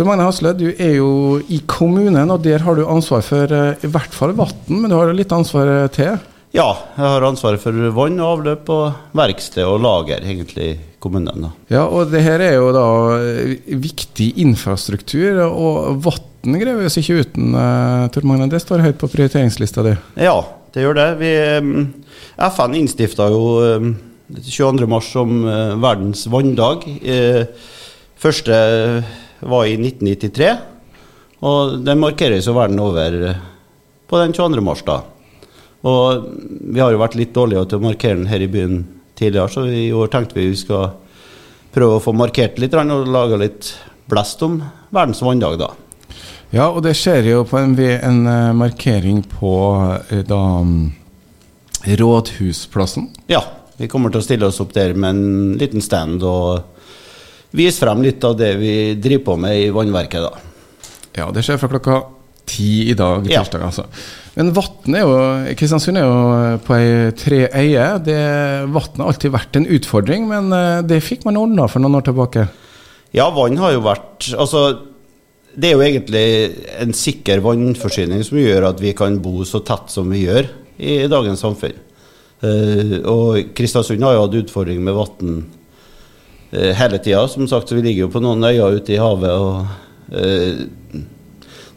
Tor Magne Hasle, du er jo i kommunen, og der har du ansvar for eh, i hvert fall vann, men du har litt ansvar eh, til? Ja, jeg har ansvaret for vann og avløp og verksted og lager, egentlig, i kommunen. da. Ja, og det her er jo da eh, viktig infrastruktur, og vann greier vi oss ikke uten, Tor Magne. Det står høyt på prioriteringslista di. Ja, det gjør det. Vi, FN innstifta jo eh, 22. mars som verdens vanndag. Første var i 1993, og den markeres jo verden over eh, på den 22. mars. da. Og vi har jo vært litt dårlige til å markere den her i byen tidligere, så i år tenkte vi vi skal prøve å få markert litt og lage litt blest om verdens vanndag, da. Ja, og det skjer jo på en, en eh, markering på eh, da Rådhusplassen. Ja, vi kommer til å stille oss opp der med en liten stand og vise frem litt av det vi driver på med i vannverket, da. Ja, det skjer fra klokka ti i dag, Ja. altså. Men vann er jo Kristiansund er jo på ei tre øyer. Det- Vann har alltid vært en utfordring, men eh, det fikk man ordna for noen år tilbake. Ja, vann har jo vært Altså, det er jo egentlig en sikker vannforsyning som gjør at vi kan bo så tett som vi gjør i dagens samfunn. Eh, og Kristiansund har jo hatt utfordring med vann hele tida. Som sagt, så vi ligger jo på noen øyer ute i havet. og eh,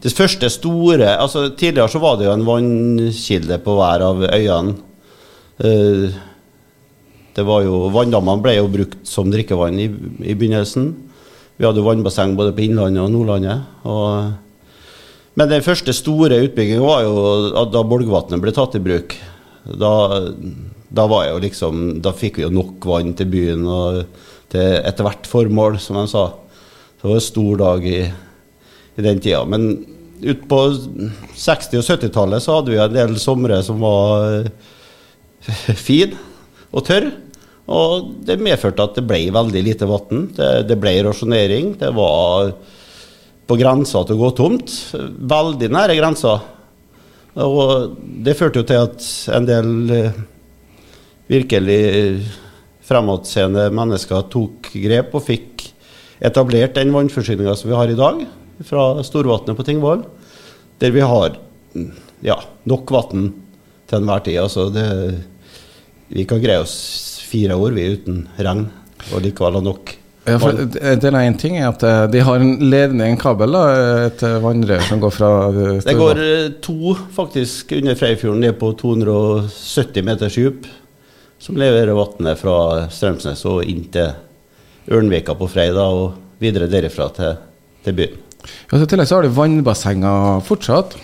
det første store altså Tidligere så var det jo en vannkilde på hver av øyene. Eh, det var jo, Vanndammene ble jo brukt som drikkevann i, i begynnelsen. Vi hadde vannbasseng både på Innlandet og Nordlandet. Og, men den første store utbyggingen var jo da Bolgvatnet ble tatt i bruk. Da, da, var jo liksom, da fikk vi jo nok vann til byen og til ethvert formål, som de sa. Det var en stor dag i, i den tida. Men ut på 60- og 70-tallet så hadde vi en del somre som var fin og tørr. Og det medførte at det ble veldig lite vann. Det, det ble rasjonering. Det var på grensa til å gå tomt. Veldig nære grensa. Og det førte jo til at en del eh, virkelig fremadsseende mennesker tok grep og fikk etablert den vannforsyninga som vi har i dag, fra Storvatnet på Tingvoll, der vi har mm, ja, nok vann til enhver tid. Altså det, vi kan greie oss fire år vi uten regn, og likevel ha nok. Ja, for det det er en ting er at eh, de har en ledning, en kabel, da, et vannrør som går fra eh, Det går eh, to faktisk under Freifjorden ned på 270 meters dyp, som leverer vannet fra Strømsnes og inn til Ørnvika på fredag og videre derifra til, til byen. Ja, så I tillegg så har du vannbassenger fortsatt.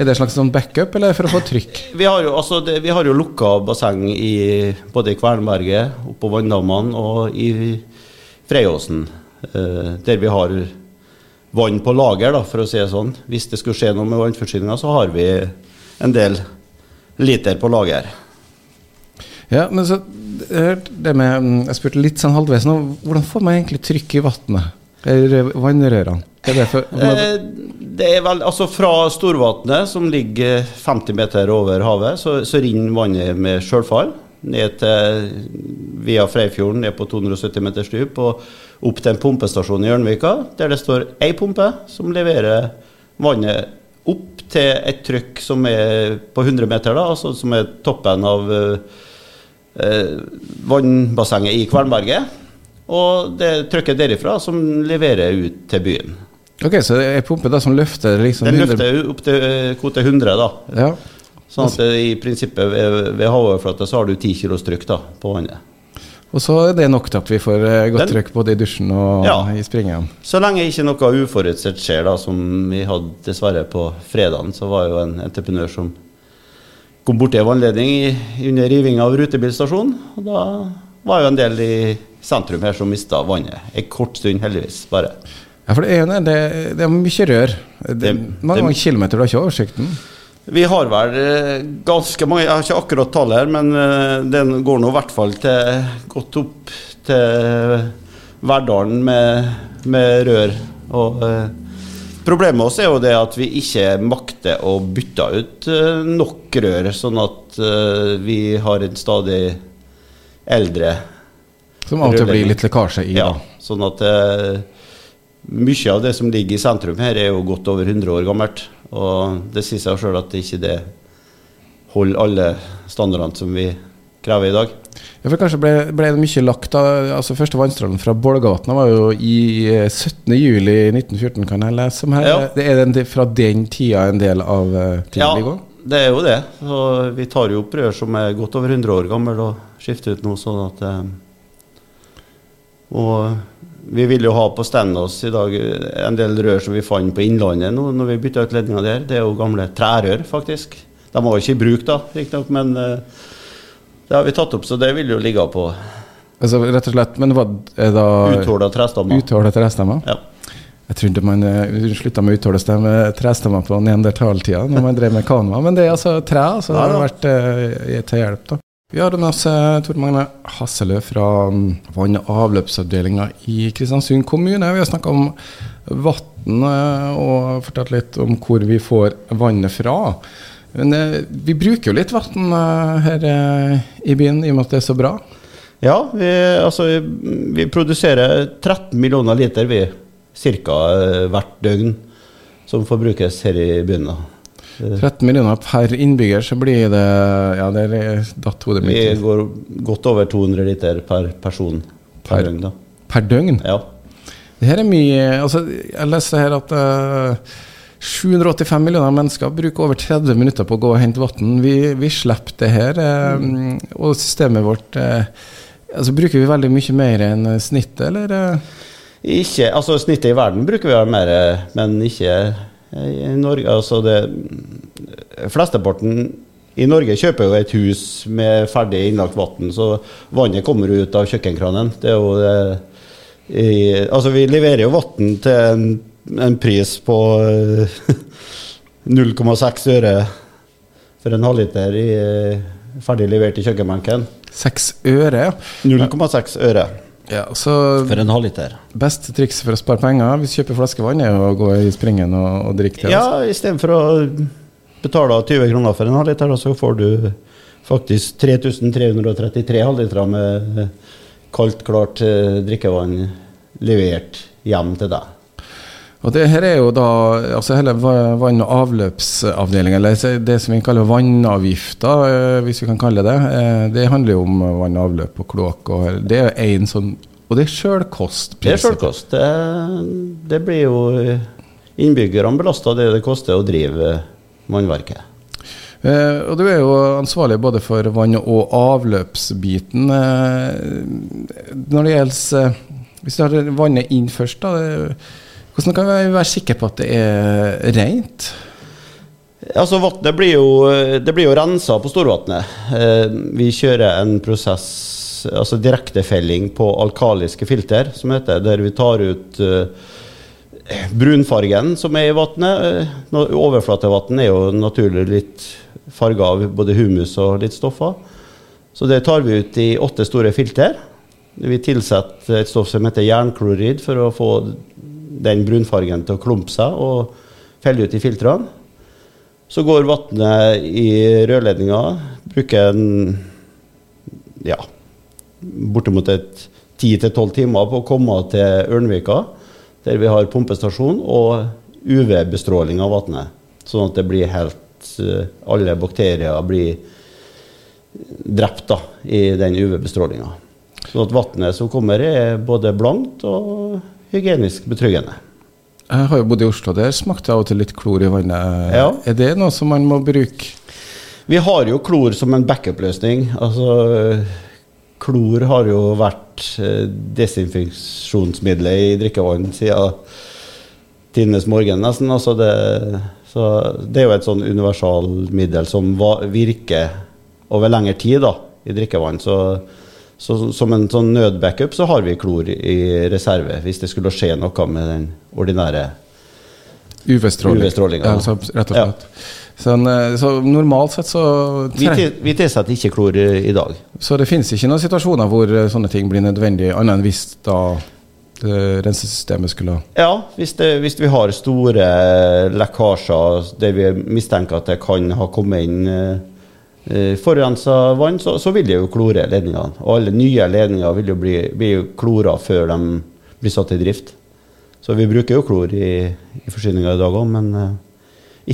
Er det en slags sånn backup, eller for å få trykk? Vi har jo, altså det, vi har jo lukka basseng i, både i Kvernberget, oppå Vanndammene og i Freiåsen, eh, der vi har vann på lager, da, for å si det sånn. Hvis det skulle skje noe med vannforsyninga, så har vi en del liter på lager. Ja, men så det med, mm, Jeg spurte litt sånn halvveis nå. Hvordan får man egentlig trykk i vannet? Eller vannrørene? Er det for Eh, det er vel, altså Fra Storvatnet, som ligger 50 meter over havet, så, så renner vannet med sjølfall ned til, via Freifjorden ned på 270 meters dyp og opp til en pumpestasjon i Ørnvika, der det står ei pumpe som leverer vannet opp til et trykk som er på 100 meter, da, altså som er toppen av eh, eh, vannbassenget i Kvernberget. Og det er trykket derifra som leverer ut til byen. Ok, så det er pumpe da som løfter liksom Den 100 løfter opp til eh, kvote 100, da. Ja. Sånn at det, i prinsippet ved, ved havoverflata så har du 10 kilos trykk da, på vannet. Og så er det nok til at vi får eh, godt Den- trykk både i dusjen og Ja. i springen. Så lenge ikke noe uforutsett skjer, da, som vi hadde dessverre på fredagen, så var jo en entreprenør som kom borti en vannledning under rivinga av rutebilstasjonen. Og da var jo en del i sentrum her som mista vannet. En kort stund, heldigvis, bare. Ja, for det ene, det, det er mye rør. Det, Det- mange det- kilometer, du har ikke oversikten? Vi har vel eh, ganske mange, jeg har ikke akkurat tallet her, men eh, den går nå i hvert fall til godt opp til Verdalen med, med rør. Og eh, problemet også er jo det at vi ikke makter å bytte ut eh, nok rør, sånn at eh, vi har en stadig eldre Som av og til blir litt lekkasje i. ja, da. sånn at eh, mye av det som ligger i sentrum her, er jo godt over 100 år gammelt. Og det sier seg sjøl at det ikke det holder alle standardene som vi krever i dag. Ja, for Kanskje ble, ble det mye lagt da, altså Første vannstrålen fra Bolgavatnet var jo i 17. juli 1914, kan jeg lese om her. Ja. Det er den, fra den tida en del av uh, tiden Ja, ligger? det er jo det. Så vi tar jo opp rør som er godt over 100 år gammel og skifter ut nå, sånn at eh, Og vi vil jo ha på standen oss i dag eh, en del rør som vi fant på Innlandet nå når vi bytta ut ledninga der. Det er jo gamle trærør, faktisk. De var jo ikke i bruk da, riktignok, men eh, det har vi tatt opp, så det vil jo ligge på Altså rett og slett, Men hva er da uthåla trestammer. Uthålet trestammer? Ja. Jeg trodde man uh, slutta med uthålet trestammer på neandertaltida, når man drev med kanva. Men det er altså tre, så det har vært uh, til hjelp, da. Vi har med oss uh, Tor Magne Hasselø fra vann- og avløpsavdelinga i Kristiansund kommune. Vi har snakka om vann og fortalt litt om hvor vi får vannet fra. Men uh, vi bruker jo litt vann uh, her uh, i byen, i og med at det er så bra. Ja, vi, altså, vi, produserer 13 millioner liter vi, ca. hvert døgn, som forbrukes her i byen. da. 13 millioner per innbygger, så blir det Ja, det er datt hodet mitt Vi går godt over 200 liter per person per Per- døgn. da. Per døgn. Ja. Det her er mye altså, Jeg leste her at eh, 785 millioner mennesker bruker over 30 minutter på å gå og hente vann. Vi, vi slipper det her. eh, Og systemet vårt eh, altså Bruker vi veldig mye mer enn snittet, eller? eh? Ikke, altså Snittet i verden bruker vi mer, men ikke i Norge. Altså det Flesteparten i Norge kjøper jo et hus med ferdig innlagt vann, så vannet kommer ut av kjøkkenkranen. Det er jo det i, Altså, vi leverer jo vann til en, pris på eh, 0,6 øre for en halvliter i, eh, ferdig levert i kjøkkenbenken. Seks øre? 0,6 øre Ja, så for en halvliter. Beste triks for å spare penger hvis du kjøper flaskevann, er å gå i springen og, og drikke det. altså. Ja, istedenfor å betale 20 kroner for en halvliter, så får du faktisk 3333 halvlitere med kaldt, klart eh, drikkevann levert hjem til deg. Og det her er jo da altså hele vann- og avløpsavdelinga, eller det som vi kaller vannavgifta, eh, hvis vi kan kalle det. eh, Det handler jo om vann og avløp og kloakk. og Det er en sånn Og det er sjølkost. Det er sjølkost. Det, det blir jo innbyggerne belasta det det koster å drive vannverket. Eh, og du er jo ansvarlig både for vann- og avløpsbiten. Eh, når det gjelder eh, Hvis du har vannet inn først, da. Det, hvordan kan vi være sikre på at det er rent? Altså, Vannet blir jo, det blir jo rensa på Storvatnet. Eh, vi kjører en prosess, altså direktefelling på alkaliske filter, som heter, der vi tar ut eh, brunfargen som er i vannet. Eh, Overflatevann er jo naturlig litt farga av både humus og litt stoffer. Så det tar vi ut i åtte store filter. Vi tilsetter et stoff som heter jernklorid for å få den brunfargen til å klumpe seg og felle ut i filtrene. Så går vannet i rørledninga. Bruker en ja, bortimot et 10-12 timer på å komme til Ørnvika, der vi har pumpestasjon og UV-bestråling av vannet. Sånn at det blir helt eh, Alle bakterier blir drept da, i den UV-bestrålinga. Sånn at vannet som kommer, er både blankt og hygienisk betryggende. Jeg har jo bodd i Oslo, der smakte jeg av og til litt klor i vannet. Ja. Er det noe som man må bruke? Vi har jo klor som en backup-løsning. Altså, klor har jo vært eh, desinfeksjonsmiddelet i drikkevann siden tidenes morgen, nesten. Altså det, så det er jo et sånn universalmiddel som virker over lengre tid da, i drikkevann. Så, så som en sånn nødbackup så har vi klor i reserve hvis det skulle skje noe med den ordinære UV-strålinga. UV-stråling, ja. ja. altså, rett og slett. Sånn, eh, så normalt sett så Vi, til, vi tilsetter ikke klor i, dag. Så det finnes ikke noen situasjoner hvor eh, sånne ting blir nødvendig, annet enn hvis da rensesystemet skulle Ja, hvis, det, hvis vi har store lekkasjer der vi mistenker at det kan ha kommet inn eh, forurensa vann, så, så vil det jo klore ledningene. Og alle nye ledninger vil jo bli, bli klora før de blir satt i drift. Så vi bruker jo klor i, i forsyninga i dag òg, men eh,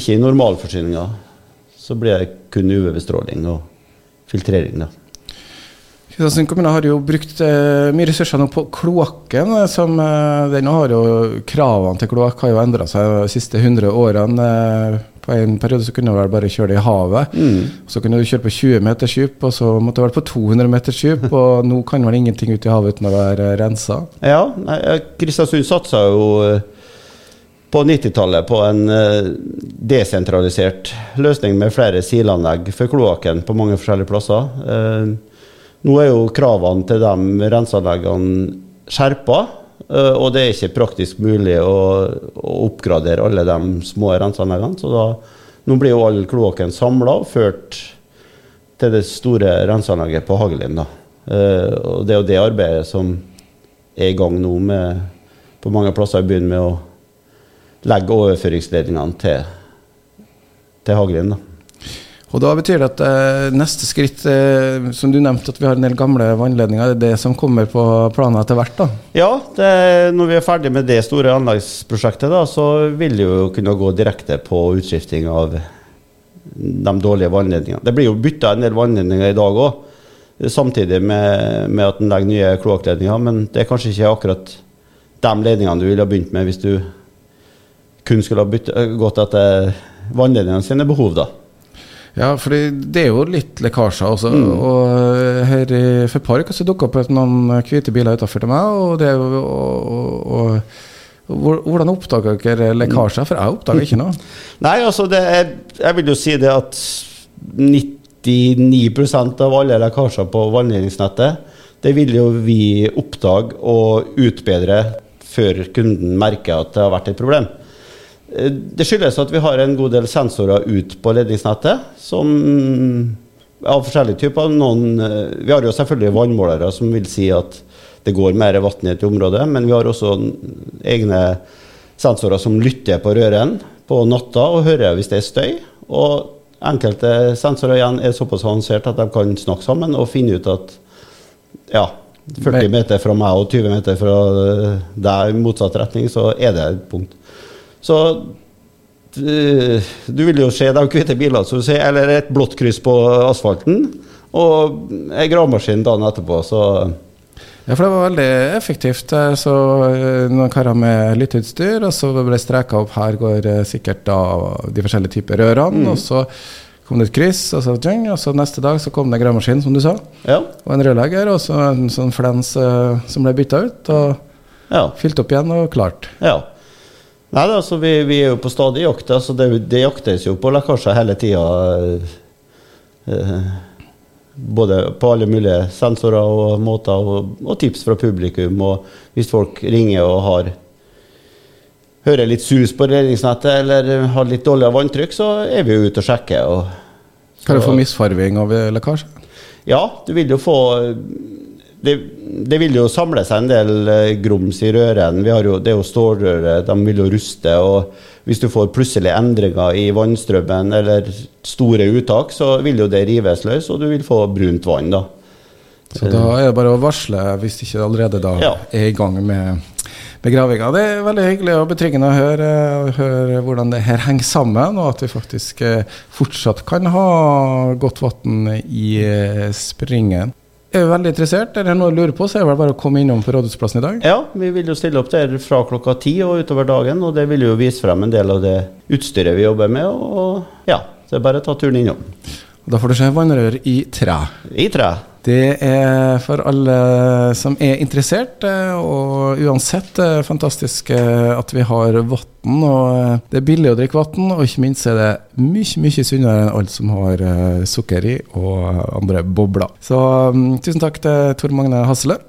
ikke i normalforsyninga. Så blir det kun UV-bestråling og filtrering, da. Kristiansund kommune har jo brukt eh, mye ressurser nå på kloakken. eh, som, eh, den har jo Kravene til kloakk har jo endra seg de siste 100 årene. Eh, på en periode så kunne du vel bare kjøre det i havet. Så kunne du kjøre på 20 meters dyp, og så måtte du være på 200 meters dyp. og nå kan vel ingenting ut i havet uten å være rensa. Ja, eh, Kristiansund satsa jo eh, på 90-tallet på en eh, desentralisert løsning med flere silanlegg for kloakken på mange forskjellige plasser. Nå er jo kravene til de renseanleggene skjerpa, og det er ikke praktisk mulig å, å oppgradere alle de små renseanleggene. Så da, nå blir jo all kloakken samla og ført til det store renseanlegget på Hagelin. da. Eh, og det er jo det arbeidet som er i gang nå med, på mange plasser i byen med å legge overføringsledningene til, til Hagelin. da. Og da betyr det at eh, neste skritt, eh, som du nevnte, at vi har en del gamle vannledninger, det er det som kommer på planen etter hvert? da? Ja, det, når vi er ferdig med det store anleggsprosjektet, da, så vil det jo kunne gå direkte på utskifting av de dårlige vannledningene. Det blir jo bytta en del vannledninger i dag òg, samtidig med, med at en legger nye kloakkledninger. Men det er kanskje ikke akkurat de ledningene du ville ha begynt med hvis du kun skulle ha bytte, gått etter vannledningene sine behov. da. Ja, for det er jo litt lekkasjer også. Og eh, her i for et par uker så dukka opp noen hvite biler utafor til meg. Og det og, og, og, Hvordan oppdaga dere lekkasjer? For jeg oppdaga ikke noe. Nei, altså det er, jeg vil jo si det at 99% av alle lekkasjer på vannledningsnettet, det vil jo vi oppdage og utbedre før kunden merker at det har vært et problem. Eh, Det skyldes at vi har en god del sensorer ut på ledningsnettet, som av forskjellige typer. Noen, eh, vi har jo selvfølgelig vannmålere som vil si at det går mer vann i et område, men vi har også egne sensorer som lytter på røren på natta og hører hvis det er støy. Og enkelte sensorer igjen er såpass avansert at de kan snakke sammen og finne ut at ja, 40 meter fra meg og 20 meter fra eh, deg i motsatt retning, så er det et punkt. Så eh, du vil jo se de hvite bilene, som du sier, eller et blått kryss på asfalten, og ei gravemaskin dagen etterpå, så Ja, for det var veldig effektivt. Så eh, noen karer med lytteutstyr, og så ble streka opp her går eh, sikkert da de forskjellige typer rørene. Og så kom det et kryss, og så, tjeng, og så neste dag så kom det gravemaskin, som du sa. ja. Og en rørlegger, og så en sånn flens som ble bytta ut, og ja. fylt opp igjen og klart. Ja. Nei, altså, vi, vi er jo på stadig jakt. Altså, det, det jaktes jo på lekkasjer hele tida. Eh, både på alle mulige sensorer og måter, og, og tips fra publikum. Og hvis folk ringer og har hører litt sus på redningsnettet eller har litt dårligere vanntrykk, så er vi jo ute og sjekker. Og, Kan du få misfarving av eh, lekkasje? ja, du vil jo få det, det vil jo samle seg en del eh, grums i røren. Vi har jo, det er jo stålrøre, de vil jo ruste. og Hvis du får plutselige endringer i vannstrømmen eller store uttak, så vil jo det rives løs, og du vil få brunt vann. da. Så da er det bare å varsle hvis ikke allerede da Ja. er i gang med, begravinga. Det er veldig hyggelig og betryggende å høre, høre hvordan det her henger sammen, og at vi faktisk eh, fortsatt kan ha godt vann i eh, springen. Er du veldig interessert, eller er det noe du lurer på, så er det vel bare å komme innom på Rådhusplassen i dag. Ja, vi vil jo stille opp der fra klokka ti og utover dagen, og det vil jo vise frem en del av det utstyret vi jobber med. Og ja, så det er bare å ta turen innom. Da får du se vannrør i tre. I tre. Det er for alle som er interessert, eh, og uansett eh, fantastisk eh, at vi har vann. Det er billig å drikke vann, og ikke minst er det mye mye sunnere enn alt som har sukker i og andre bobler. Så mm, tusen takk til Tor Magne Hasle.